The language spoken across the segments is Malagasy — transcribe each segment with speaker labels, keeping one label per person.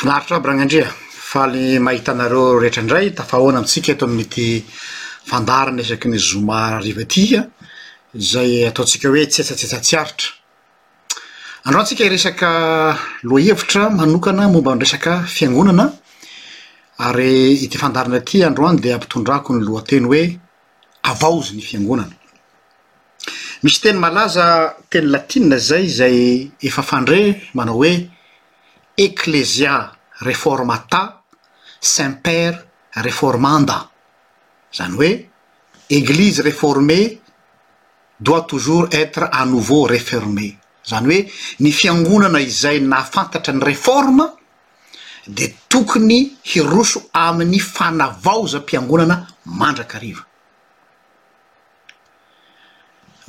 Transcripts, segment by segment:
Speaker 1: Finaritra aby Ragnandria, faly mahita anareo rehetra indray tafahaona amintsika eto amin'ity fandaharana isaky ny zoma hariva ity an, izay ataontsika hoe tsetsatsetsa tsy aritra. Androany tsika hiresaka lohahevitra manokana momba ny resaka fiangonana ary ity fandaharana ity androany dia ampitondrako ny lohateny hoe, avaozy ny fiangonana. Misy teny malaza teny latina izay izay efa fandre manao hoe Ecclesia reformata semper reformanda, izany hoe Eglizy reforme doit toujours etre à nouveau reforme, izany hoe ny fiangonana izay nahafantatra ny reforma, dia tokony hiroso amin'ny fanavaozam-piangonana mandrakariva.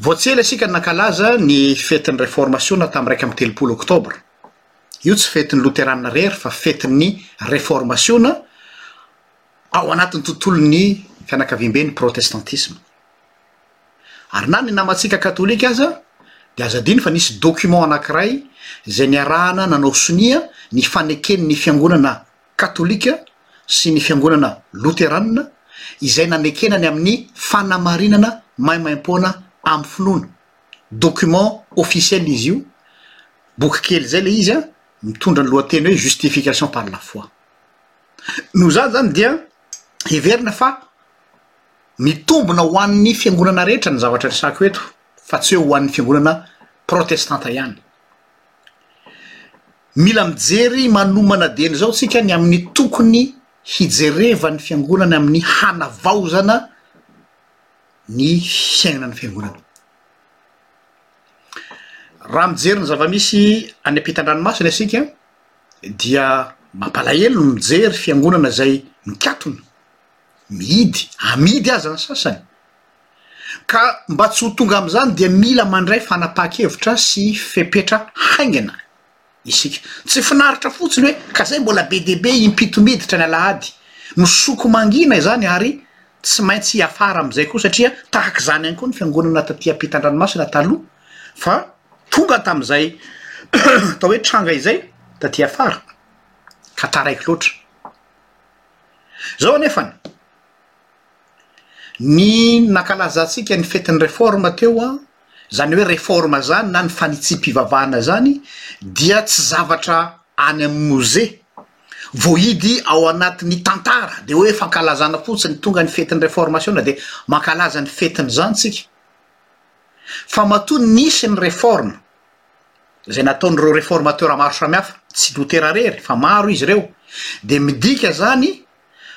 Speaker 1: Vao tsy ela isika no nankalaza ny fetin'ny Reformasiona tamin'ny iraika amby telopolo Oktobra. Io tsy fetin'ny Loteranina irery fa fetin'ny Reformasiona ao anatin'ny tontolon'ny fianakaviamben'ny Protestantisma. Ary na ny namantsika katolika aza dia aza adino fa nisy document anankiray izay niarahana nanao sonia ny faneken'ny fiangonana katolika sy ny fiangonana loteranina izay nanekena ny amin'ny fanamarinana maimaimpoana amin'ny finoana. Document officiel izy io, boky kely izay ilay izy an, mitondra ny lohateny hoe Justification par la foi. Noho izany izany dia heverina fa Mitombina ho an'ny fiangonana rehetra ny zavatra resahiko eto fa tsy hoe ho an'ny fiangonana protestanta ihany. Mila mijery manomana dieny izao tsika ny amin'ny tokony hijerevan'ny fiangonana amin'ny hanavaozana ny fiainan'ny fiangonana. Raha mijery ny zava-misy any am-pitan-dranomasina isika dia mampalahelo ny mijery fiangonana izay mikatona mihidy, amidy aza ny sasany, ka mba tsy ho tonga amin'izany dia mila mandray fanapahan-kevitra sy fepetra haingana isika. Tsy finaritra fotsiny hoe ka izay mbola be dia be impito miditra ny alahady, misoko mangina izany ary tsy maintsy hiafara amin'izay koa satria tahaka izany ihany koa ny fiangonana taty ampitan-dranomasina taloha fa tonga tamin'izay atao hoe tranga izay taty afara ka taraiky loatra. Zao anefany, ny nankalazantsika ny fetin'ny reforme teo an, zany hoe reforme zany na ny fanitsiam-pivavahana zany dia tsy zavatra any amin'ny mozea, voahidy ao anatin'ny tantara, de hoe fankalazana fotsiny, tonga ny fetin'ny reformation de mankalaza ny fetin'izany tsika. Fa matoa nisy ny reforme, izay nataon'ireo reformateurs maro samihafa, tsy Lotera rery fa maro izy ireo, dia midika izany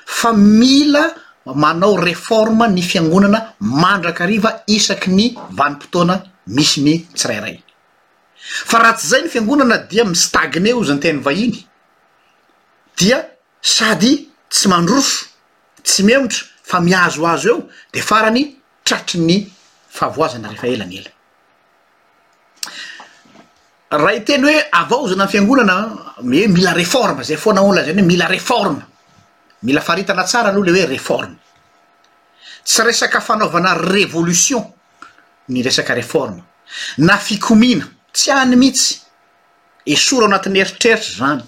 Speaker 1: fa mila manao reforme ny fiangonana mandrakariva isaky ny vanim-potoana misy ny tsirairay. Fa raha tsy izay ny fiangonana dia mi-stagner hozy ny teny vahiny, dia sady tsy mandroso, tsy miemotra fa mihazohazo eo dia farany tratry ny fahavoazana rehefa ela ny ela. Raha hiteny hoe avaozana ny fiangonana, hoe mila réforme, izay foana hono lazainy hoe mila réforme. Mila faritana tsara aloha ilay hoe réforme. Tsy resaka fanaovana révolution ny resaka réforme, na fikomiana, tsy any mihitsy. Esory ao anatin'ny eritreritra izany.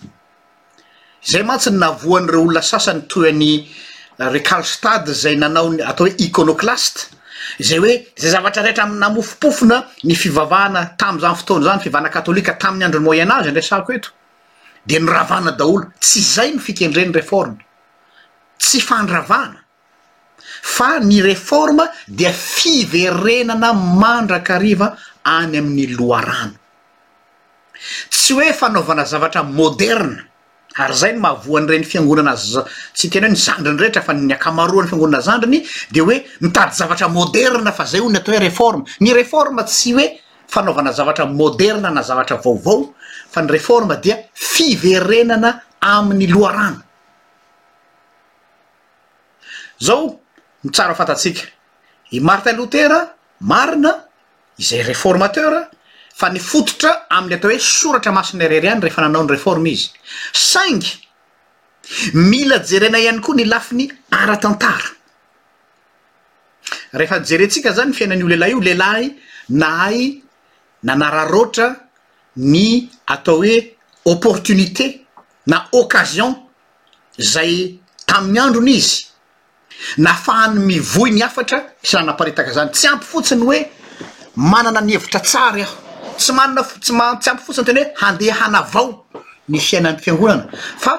Speaker 1: Izay mantsy no nahavoan'ireo olona sasany toy an'i ry Karlstad izay nanao ny atao hoe iconoclaste, izay hoe izay zavatra rehetra namofopofona ny fivavahana tamin'izany fotoana izany, fivavahana katolika tamin'ny andron'ny Moyen Age no resahako eto, dia noravana daholo. Tsy izay no fikendren'ny Réforme. Tsy fandravana. fa ny reforme dia fiverenana mandrakariva any amin'ny loharano. Tsy hoe fanaovana zavatra moderna, ary izay no mahavoa an'ireny fiangonana za- tsy tena hoe ny zandriny rehetra fa ny ankamaroan'ny fiangonana zandriny dia hoe mitady zavatra moderna fa izay hoy ny atao hoe reforme. Ny reforme tsy hoe fanaovana zavatra moderna na zavatra vaovao fa ny reforme dia fiverenana amin'ny loharano. Zao no tsara fantatsika, i Martin Luther marina, izay reformateur, fa nifototra amin'ny atao hoe soratra masina irery ihany rehefa nanao ny reforme izy. Saingy mila jerena ihany koa ny lafiny ara-tantara. Rehefa jerentsika zany ny fiainan'io lehilahy io, lehilahy nahay nanararaotra ny atao hoe opportunité na occasion izay tamin'ny androny izy nahafahany mivoy ny hafatra sy nanaparitaka izany. Tsy ampy fotsiny hoe manana ny hevitra tsara aho. Tsy manana fo- tsy ma- tsy ampy fotsiny ny teny hoe handeha hanavao ny fiainan'ny fiangonana fa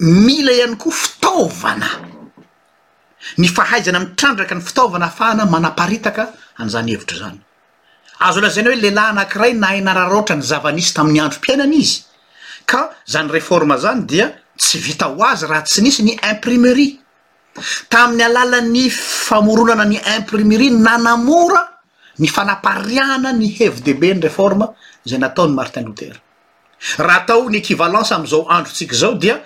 Speaker 1: mila ihany koa fitaovana ny fahaizana mitrandraka ny fitaovana ahafahana manaparitaka an'izany hevitra izany. Azo lazaina hoe lehilahy anankiray nahay nararaotra ny zava-nisy tamin'ny androm-piainany izy, ka izany réforme izany dia tsy vita ho azy raha tsy nisy ny imprimerie. Tamin'ny alalan'ny famoronana ny imprimerie no nanamora ny fanapariahana ny hevi-dehibe ny réforme izay nataon'i Martin Luther. Raha atao ny équivalence amin'izao androntsika izao dia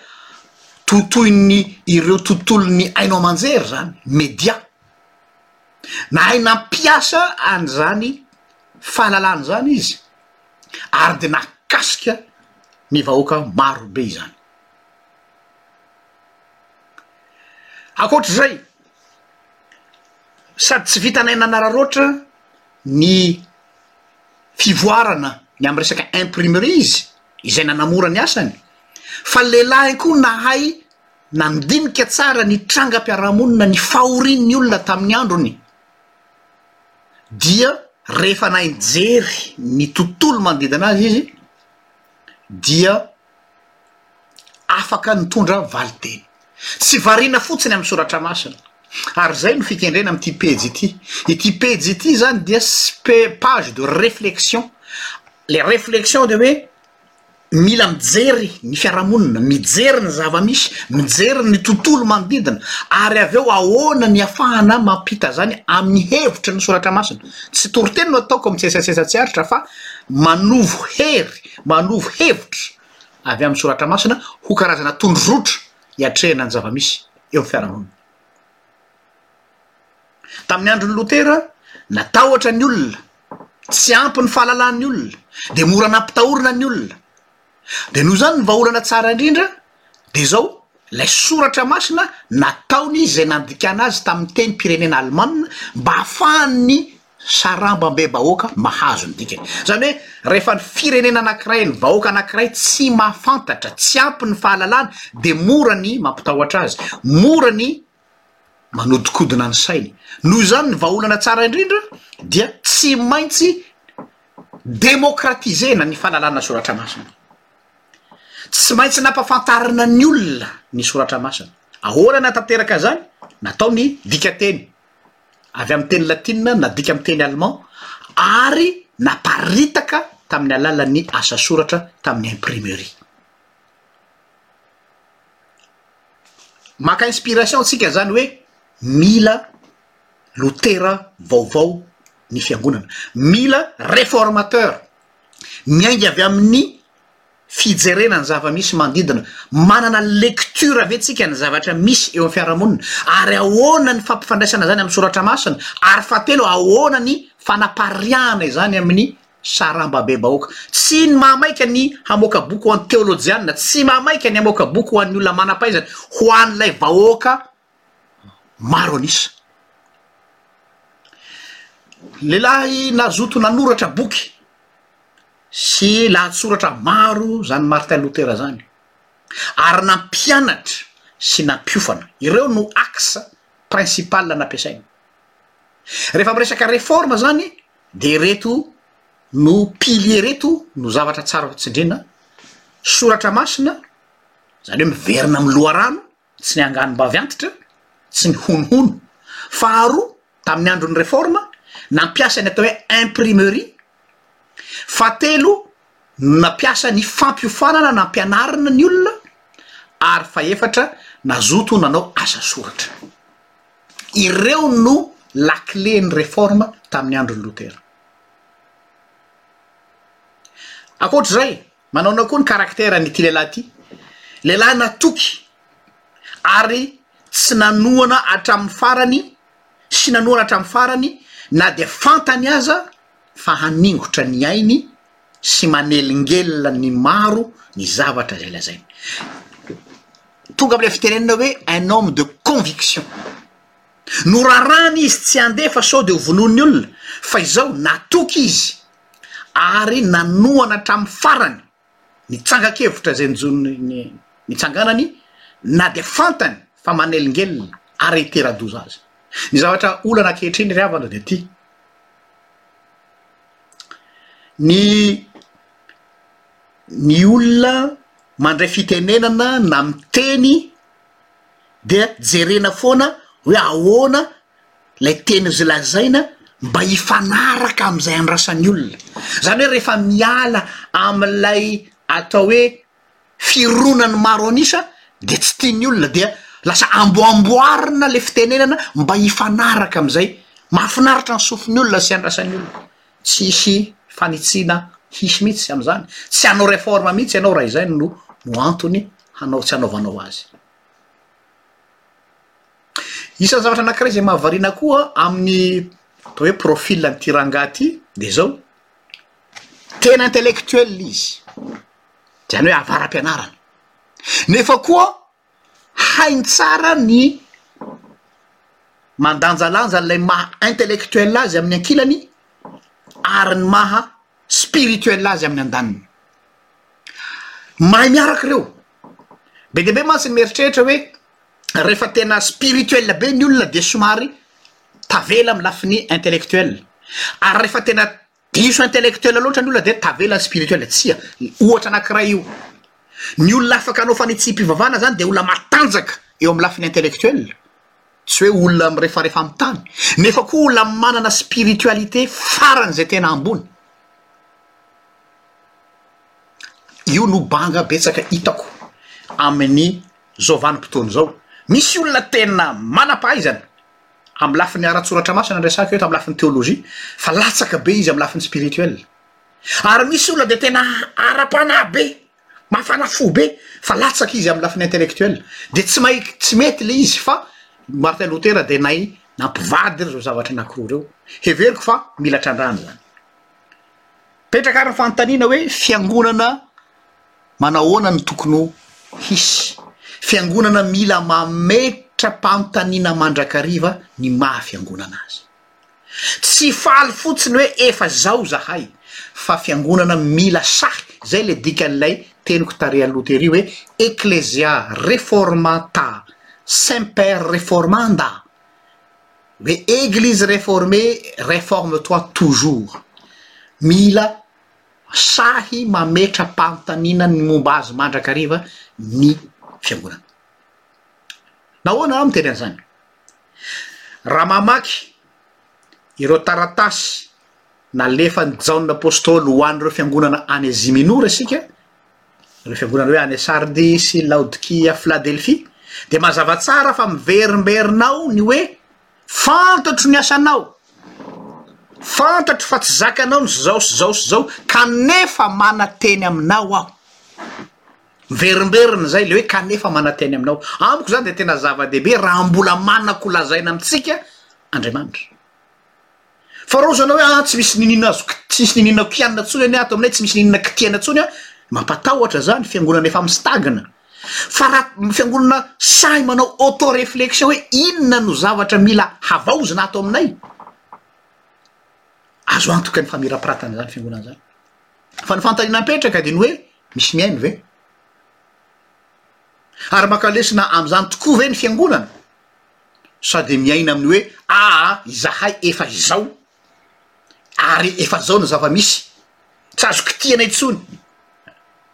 Speaker 1: totoin'ny ireo tontolon'ny haino aman-jery izany, média. nahay nampiasa an'izany fahalalana izany izy ary dia nahakasika ny vahoaka maro be izany akoatra izay sady tsy vitanay nanararoatra ny fivoarana ny ami'ny resaka imprimerie izy izay nanamora ny asany fa lehilahy koa nahay Nandinika tsara ny trangam-piarahamonina ny fahorian'ny olona tamin'ny androny dia rehefa nahay nijery ny tontolo manodidina azy izy dia afaka nitondra valin-teny. Tsy variana fotsiny amin'ny soratra masina. Ary izay no fikendrena amin'ity pejy ity. Ity pejy ity izany dia page de réflexion. Le réflexion dia hoe mila mijery ny fiarahamonina, mijery ny zava-misy, mijery ny tontolo manodidina ary avy eo ahoana ny afahana mampita zany amin'ny hevitry ny soratra masina, tsy toriteny no ataoko amin'ny sesasesa tsy aritra fa manovo hery, manovo hevitra avy amin'ny soratra masina ho karazana tondrozotra hiatrehana ny zava-misy eo amin'ny fiarahamonina. Tamin'ny andron'i Lotera, natahotra ny olona. tsy ampy ny fahalalan'ny olona dia mora nampitahorina ny olona dia noho izany ny vahaolana tsara indrindra dia izao ilay soratra masina nataony izay nandikana azy tamin'ny teny pirenena alemana mba hahafahan'ny sarambambebahoaka mahazo ny dikany izany hoe rehefa ny firenena anankiray ny vahoaka anankiray tsy mahafantatra tsy ampy ny fahalalana dia mora ny mampitahotra azy mora ny manodikodina ny sainy. Noho izany ny vahaolana tsara indrindra dia tsy maintsy demokratisena ny fahalalana soratra masina. Tsy maintsy nampafantarina ny olona ny soratra masina. Ahoana ny hanatanteraka izany? Natao ny dikanteny avy amin'ny teny latina nadika amin'ny teny allemand ary naparitaka tamin'ny alalan'ny asa soratra tamin'ny imprimerie. Maka inspiration tsika zany hoe mila lotera vaovao ny fiangonana, mila reformateur miainga avy amin'ny fijerena ny zava-misy manodidina, manana lecture ve tsika ny zavatra misy eo amin'ny fiarahamonina ary ahoana ny fampifandraisana zany amin'ny soratra masina ary fahatelo ahoana ny fanapariahana izany amin'ny Sarambabem-bahoaka. Tsy ny maha maika ny hamoaka boky ho an'ny teolojianina, tsy maha maika ny hamoaka boky ho an'ny olona manam-pahaizana, ho an'ilay vahoaka maro an'isa. Lehilahy nazoto nanoratra boky sy lahatsoratra maro izany Martin Luther izany, ary nampianatra sy nampiofana. Ireo no axe principal nampiasainy. Rehefa miresaka réforme izany, Dia ireto no piliers ireto no zavatra tsara ho tsindriana, soratra masina, izany hoe miverina amin'ny loharano, tsy ny anganom-bavy antitra, tsy ny honohono. Faharoa, tamin'ny andron'ny Réforme, nampiasa ny atao hoe imprimerie. Fahatelo, no nampiasa ny fampiofanana nampianarina ny olona, ary fahefatra, nazoto nanao asa soratra. Ireo no lakile ny reforma tamin'ny andron'i Lotera. Ankoatra izay, manaona koa ny karaktera an'ity lehilahy ity, lehilahy natoky ary tsy nanohana hatramin'ny farany sy nanohana hatramin'ny farany na dia fantany aza fa haningotra ny ainy sy manelingelina ny maro ny zavatra izay lazainy. Tonga amin'ilay fitenenana hoe un homme de conviction. Noraràny izy tsy handefa sao dia ho vonoin'ny olona, fa izao natoky izy ary nanohana hatramin'ny farany ny tsangan-kevitra izay nitsanganany na dia fantany fa manelingelina ary hitera-doza aza. Ny zavatra olana ankehitriny ry havana dia ity, ny ny olona mandray fitenenana na miteny dia jerena foana hoe ahoana lay teny zay lazaina mba hifanaraka am'izay andrasan'ny olona, zany hoe rehefa miala am'ilay atao hoe. fironan'ny maro an'isa dia tsy tian'ny olona dia lasa amboamboarina le fitenenana mba hifanaraka am'izay mahafinaritra ny sofin'ny olona sy andrasan'ny olona tsy hisy fanitsiana hisy mihitsy am'izany tsy hanao réforme mihitsy ianao raha izay no no antony hanao tsy hanaovanao azy isan'ny zavatra anankiray zay mahavariana koa amin'ny atao hoe profil an'ity rangah ty de zao tena intellectuel izy zany hoe avara-pianarana nefa koa hainy tsara ny mandanjalanja an'ilay maha intellectuel azy amin'ny ankilany ary ny maha spirituel azy amin'ny andaniny mahay miaraka ireo be dia be mantsy ny mieritreritra hoe rehefa tena spirituel be ny olona dia somary tavela amin'ny lafiny intellectuel ary rehefa tena Diso intellectuel loatra ny olona dia tavela ny spirituel, tsia, ohatra anankiray io. Ny olona afaka hanao fanitsiham-pivavahana zany dia olona matanjaka eo amin'ny lafiny intellectuel, tsy hoe olona mirefarefa amin'ny tany, nefa koa olona manana spiritualité faran'izay tena ambony. Io no banga betsaka hitako amin'ny zao vanim-potoana izao, misy olona tena manam-pahaizana, amin'ny lafiny ara-tsoratra masina no resahiko eto amin'ny lafiny théologie fa latsaka be izy amin'ny lafiny spirituel ary misy olona dia tena ara-panahy be mafana fo be fa latsaka izy amin'ny lafiny intellectuel dia tsy mahay tsy mety le izy fa Martin Luther dia nay nampivady ireo zavatra anankiroa ireo heveriko fa mila trandrahana izany petraka ary ny fanontaniana hoe fiangonana Manahoana no tokony ho hisy fiangonana mila mametram-panontaniana mandrakariva ny maha fiangonana azy. Tsy faly fotsiny hoe efa zao zahay fa fiangonana mila sahy, zay le dikan'ilay teniko tary aloha tery hoe Ecclesia reformata semper reformanda, hoe Eglise reformée reforme toi toujours. Mila sahy mametra-panontaniana ny momba azy mandrakariva ny fiangonana. Nahoana aho miteny an'izany? Raha mamaky ireo taratasy nalefan'i Jaona Apostoly ho an'ireo fiangonana any Azia Minora isika, ireo fiangonana hoe any Sardis, Laodikia, Philadelphie, dia mazava tsara fa miverimberina ao ny hoe Fantatro ny asanao, fantatro fa tsy zakanao ny zao sy zao sy zao kanefa mananteny aminao aho, miverimberina zay le hoe kanefa mananteny aminao, amiko zany de tena zava-dehibe raha mbola manako lazaina amintsika Andriamanitra. Fa raha ohatra ianao hoe ah tsy misy niniana azo tsy misy niniana kianina intsony anie ato aminay tsy misy niniana kitiana intsony an, mampatahotra izany fiangonana efa mistagna. Fa raha fiangonana sahy manao auto réflexion hoe inona no zavatra mila havaozina ato aminay, azo antoka ny famirapiratana izany fiangonana izany. Fa ny fanontaniana mipetraka dia ny hoe misy mihaino ve? Ary maka lesona amin'izany tokoa ve ny fiangonana? sao de miaina amin'ny hoe aa izahay efa izao ary efa zao ny zava-misy tsy azo kitihana intsony,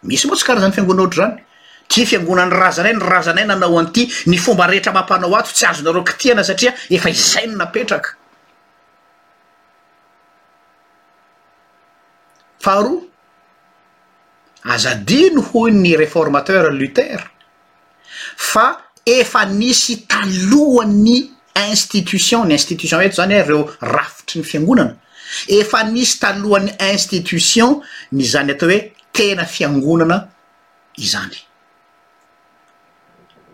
Speaker 1: misy moa tsy karazan'ny fiangonana ohatr'izany, ity fiangonan'ny razanay ny razanay nanao an'ity, ny fomba rehetra amam-panao ato tsy azonareo kitihana satria efa izay no napetraka. Faharoa, aza adino hoy ny reformateur Luther fa efa nisy talohan'ny institution, ny institution eto zany reo rafitry ny fiangonana, efa nisy talohan'ny institution ny zany atao hoe tena fiangonana izany,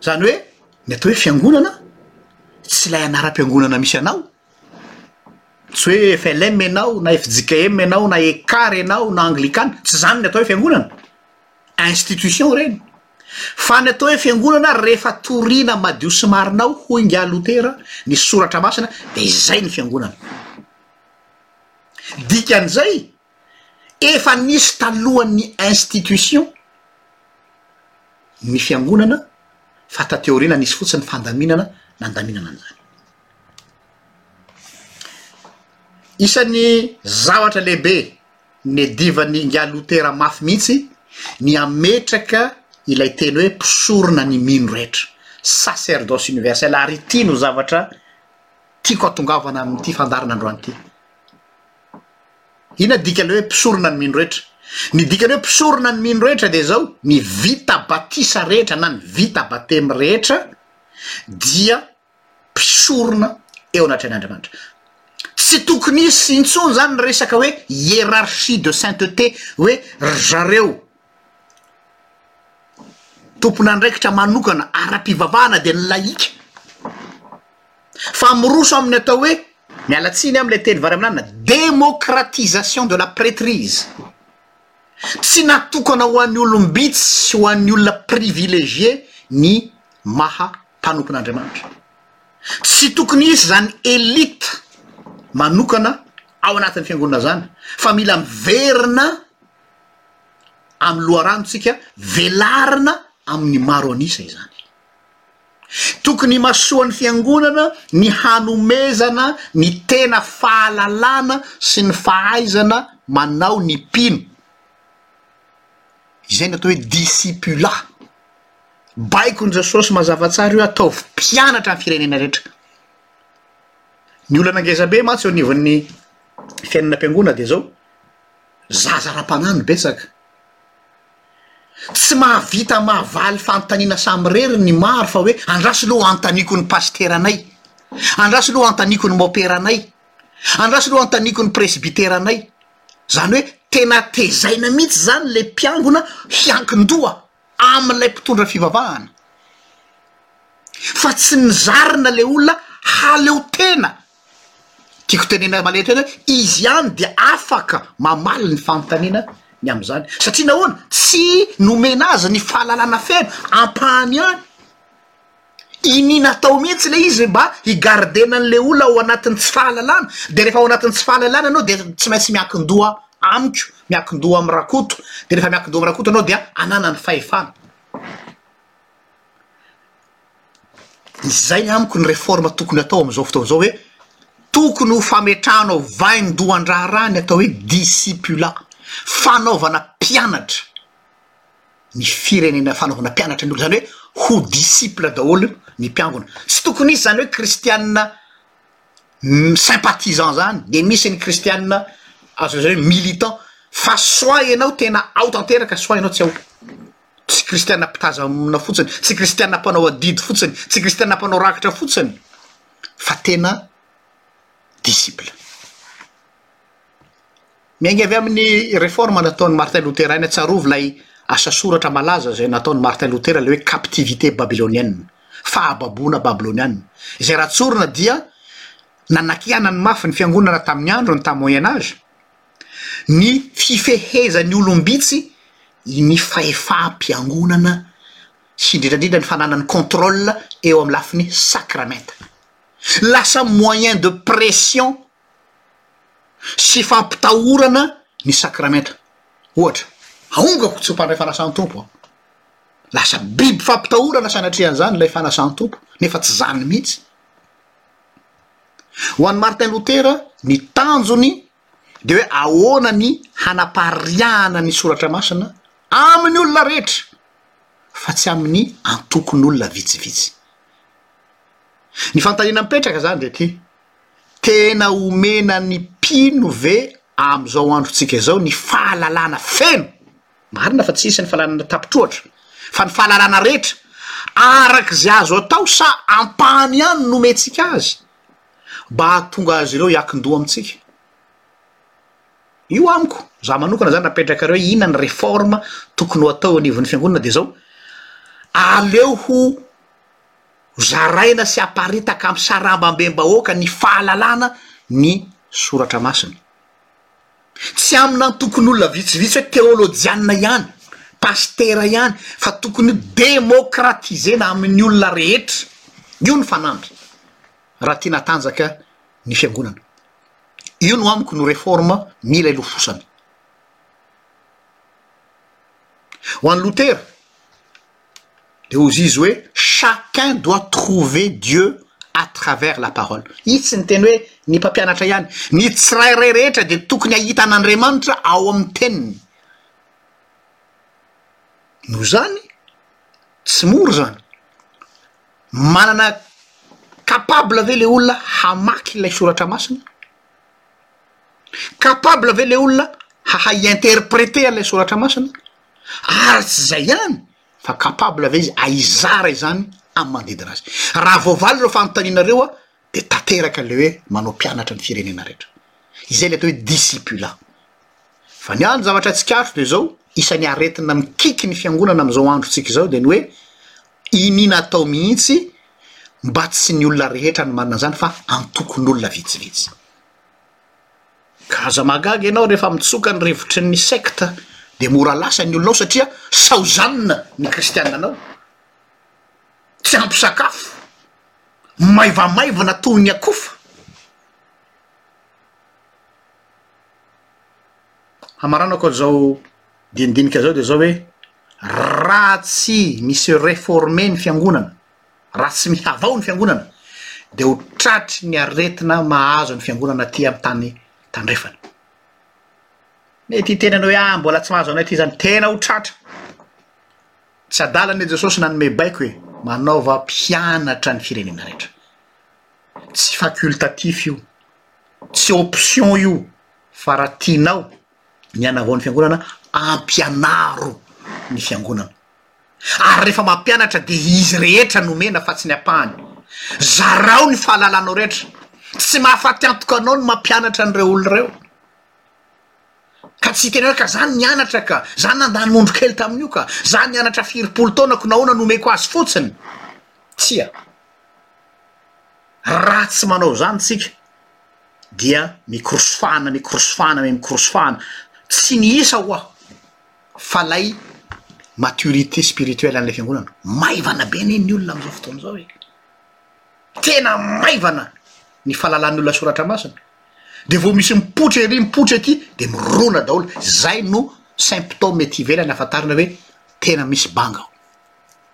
Speaker 1: zany hoe ny atao hoe fiangonana tsy ilay anaram-piangonana misy anao, tsy hoe FLM ianao na FJKM ianao na ECAR ianao na anglikana, tsy zany ny atao hoe fiangonana. institution ireny fa ny atao hoe fiangonana rehefa torina madio sy marina ao hoy ingahy lotera ny soratra masina de izay ny fiangonana dikan'izay efa nisy talohan'ny institution ny fiangonana fa tateoriana nisy fotsiny fandaminana nandaminana an'izany isan'ny zavatra lehibe Nedivan'ingahy Lotera mafy mihitsy ny hametraka ilay teny hoe mpisorona ny mino rehetra, sacerdoce universel, ary ity no zavatra tiako hatongavana amin'ity fandaharana androany ity. Inona dikany hoe mpisorona ny mino rehetra? Ny dikany hoe mpisorona ny mino rehetra dia izao, ny vita batisa rehetra na ny vita batemy rehetra dia mpisorona eo anatrehan'Andriamanitra. Tsy tokony hisy intsony izany ny resaka hoe hiérarchie de sainteté hoe ry zareo tompon'andraikitra manokana ara-pivavahana dia ny lahika fa miroso amin'ny atao hoe, miala tsiny amin'ilay teny vary amin'anana, démocratisation de la prêtrise. Tsy natokana ho an'ny olom-bitsy sy ho an'ny olona privilégié ny maha mpanompon'Andriamanitra. Tsy tokony hisy izany elite manokana ao anatin'ny fiangonana izany fa mila miverina amin'ny loharanontsika, velarina amin'ny maro an'isa izany. Tokony himasoan'ny fiangonana ny hanomezana ny tena fahalalana sy ny fahaizana manao ny mpino, izay ny atao hoe discipulat. Baikon' Jesosy mazava tsara io ataovy mpianatra ny firenena rehetra. Ny olana ngezabe mantsy eo anivon'ny fiainana am-piangona dia zao, zaza ara-panahy no betsaka. Tsy mahavita mahavaly fanontaniana samirery ny maro fa hoe andraso aloha antaniko ny pasiteranay, andraso aloha antaniko ny moperanay, andraso aloha antaniko ny presbyteranay, zany hoe tena tezaina mihitsy zany le mpiangona hiankin-doha. amin'ilay mpitondra fivavahana fa tsy nizarina le olona haleo tena tiako tenena maletra eny hoe izy ihany dia afaka mamaly ny fanontaniana ny amin'izany satria nahoana tsy nomena azy ny fahalalana feno ampahany ihany iniana atao mihitsy le izy mba hi-garder-na an'le olona ao anatin'ny tsy fahalalana, de rehefa ao anatin'ny tsy fahalalana ianao dia tsy maintsy miankin-doha amiko, miankin-doha amin'i Rakoto, de rehefa miankin-doha amin'i Rakoto ianao dia ananany fahefana. Izay ny amiko ny réforme tokony atao amin'izao fotoana izao hoe tokony ho fametrahanao vaindohan-draharaha ny atao hoe discipula, fanaovana mpianatra. ny firenena fanaovana mpianatra ny olona, izany hoe ho disciple daholo ny mpiangona. Tsy tokony hisy izany hoe kristianina sympathisant izany, dia misy ny kristianina azo lazaina hoe militant, fa soit ianao tena ao tanteraka soit ianao tsy ao, tsy kristianina mpitazona fotsiny, tsy kristianina mpanao adidy fotsiny, tsy kristianina mpanao rakitra fotsiny fa tena disciple. Miainga avy amin' ny reforma nataon' i Martin Lotera any, tsarovy ilay asa soratra malaza izay nataon' i Martin Lotera, ilay hoe Captivité babylonienne, Fahababoana babilôniana, izay raha tsorina dia nanakianany mafy ny Fiangonana tamin' ny androny, tamin'ny Moyen Age, ny fifehezan' ny olom-bitsy ny fahefam-piangonana sy indrindra indrindra ny fananany contrôle eo amin'ny lafiny sakramenta. Lasa moyen de pression. sy fampitahorana ny sakramenta. Ohatra, aongako tsy ho mpandray fanasan-tompo aho. Lasa biby fampitahorana sanatria an'izany ilay fanasan-tompo, nefa tsy izany mihitsy. Ho an'i Martin Luther, ny tanjony dia hoe ahoana ny hanapariahana ny soratra masina amin'ny olona rehetra fa tsy amin'ny antokon'olona vitsivitsy. Ny fanontaniana mipetraka izany dia ity, Tena omena ny mpino ve amin'izao androntsika izao ny fahalalana feno? Marina fa tsy hisy ny fahalalana tapitr'ohatra, fa ny fahalalana rehetra araka izay azo atao sa ampahany ihany no omentsika azy mba hahatonga azy ireo hiankin-doha amintsika? Io amiko, za manokana zany napetrakareo hoe inona ny réforme tokony ho atao eo anivon'ny fiangonana dia zao, aleho ho zaraina sy haparitaka amin'ny sarambambem-bahoaka ny fahalalana ny soratra masina. Tsy amina antokon'olona vitsivitsy hoe teolojianina ihany, pasitera ihany fa tokony ho demokratisena amin'ny olona rehetra, io no fanamby raha tiana hatanjaka ny fiangonana. Io no amiko no reforme mila hilofosana. Ho an'i Lotera, de hozy izy hoe chacun doit trouver Dieu à travers la parole itsy ny teny hoe ny mpampianatra ihany ny tsirairay rehetra de tokony hahita an'Andriamanitra ao amin'ny teniny no zany tsy mora zany manana capable ve le olona hamaky ilay soratra masina capable ve le olona hahay interpréter ilay soratra masina ary tsy izay ihany fa capable ve izy ahizara izany amin'ny manodidina azy, raha voavaly ireo fanontaniana ireo aho dia tanteraka ilay hoe manao mpianatra ny firenena rehetra, izay ilay atao hoe discipula, fa ny ahy ny zavatra tsikaritrro dia izao isan'ny aretina mikiky ny fiangonana amin'izao androntsika izao dia ny hoe iniana atao mihitsy mba tsy ny olona rehetra no manana izany fa antokon'olona vitsivitsy. Ka aza mahagaga ianao rehefa mitsoka ny rivotry ny secte dia mora lasa ny olona ao satria saozanina ny kristiana anao. Tsy ampy sakafo, maivamaivana toy ny akofa. Hamaranako an'izao dinidinika izao dia izao hoe raha tsy mi-se reformer ny fiangonana Raha tsy mihavao ny fiangonana dia ho tratry ny aretina mahazo ny fiangonana aty amin'ny tany tandrefana. Mety hiteny anao hoe ah mbola tsy mahazo anay aty izany, tena ho tratra. Tsy adala ny Jesosy nanome baiko hoe manaova mpianatra ny firenena rehetra. Tsy facultatif io, tsy option io fa raha tianao ny hanavao ny fiangonana ampianaro ny fiangonana. Ary rehefa mampianatra dia izy rehetra no omena fa tsy ny ampahany. Zarao ny fahalalanao rehetra. Tsy mahafaty antoka anao ny mampianatra an'ireo olona ireo. Ka tsy hiteny hoe ka za nianatra ka, za nandany ondry kely tamin'io ka, za nianatra firim-polo taona ko nahoana no omeko azy fotsiny. Tsia. Raha tsy manao izany isika dia mikorosofana, mikorosofana, mikorosofana. Tsy miisa ho'aho. fa lay maturité spirituelle an'ilay fiangonana maivana be anie ny olona am'zao fotoana zao e, tena maivana ny fahalalan'ny olona soratra masina de vao misy mipoitra ery mipoitra ety de mirona daholo, zay no symptôme ety ivelany ahafantarana hoe tena misy banga ao,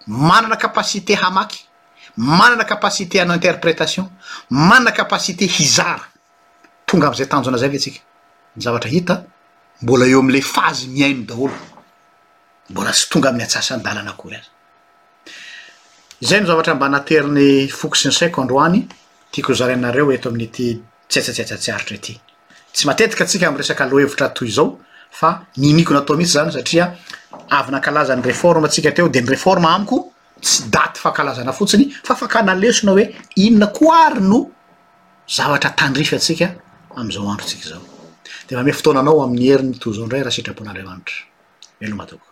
Speaker 1: manana capacité hamaky, manana capacité hanao interprétation, manana capacité hizara. Tonga amin'izay tanjona izay ve isika? Ny zavatra hita, mbola eo amin'ilay fazy mihaino daholo. Mbola tsy tonga amin'ny antsasan-dalana akory aza. Izay no zavatra mba naterin'ny foko sy ny saiko androany, tiako hozarainareo eto amin'ity tsetsatsetsatsiaritra ity. Tsy matetika tsika miresaka lohevitra toy izao, fa niniko natao mihitsy izany satria avy nankalaza ny reforme tsika teo, dia ny reforme amiko tsy daty fankalazana fotsiny, fa fakana lesona hoe inona koa ary no zavatra tandrifantsika amin'izao androntsika izao. Dia manome fotoana anao amin'ny heriny toy izao indray raha sitrapon'Andriamanitra. Veloma tompoko.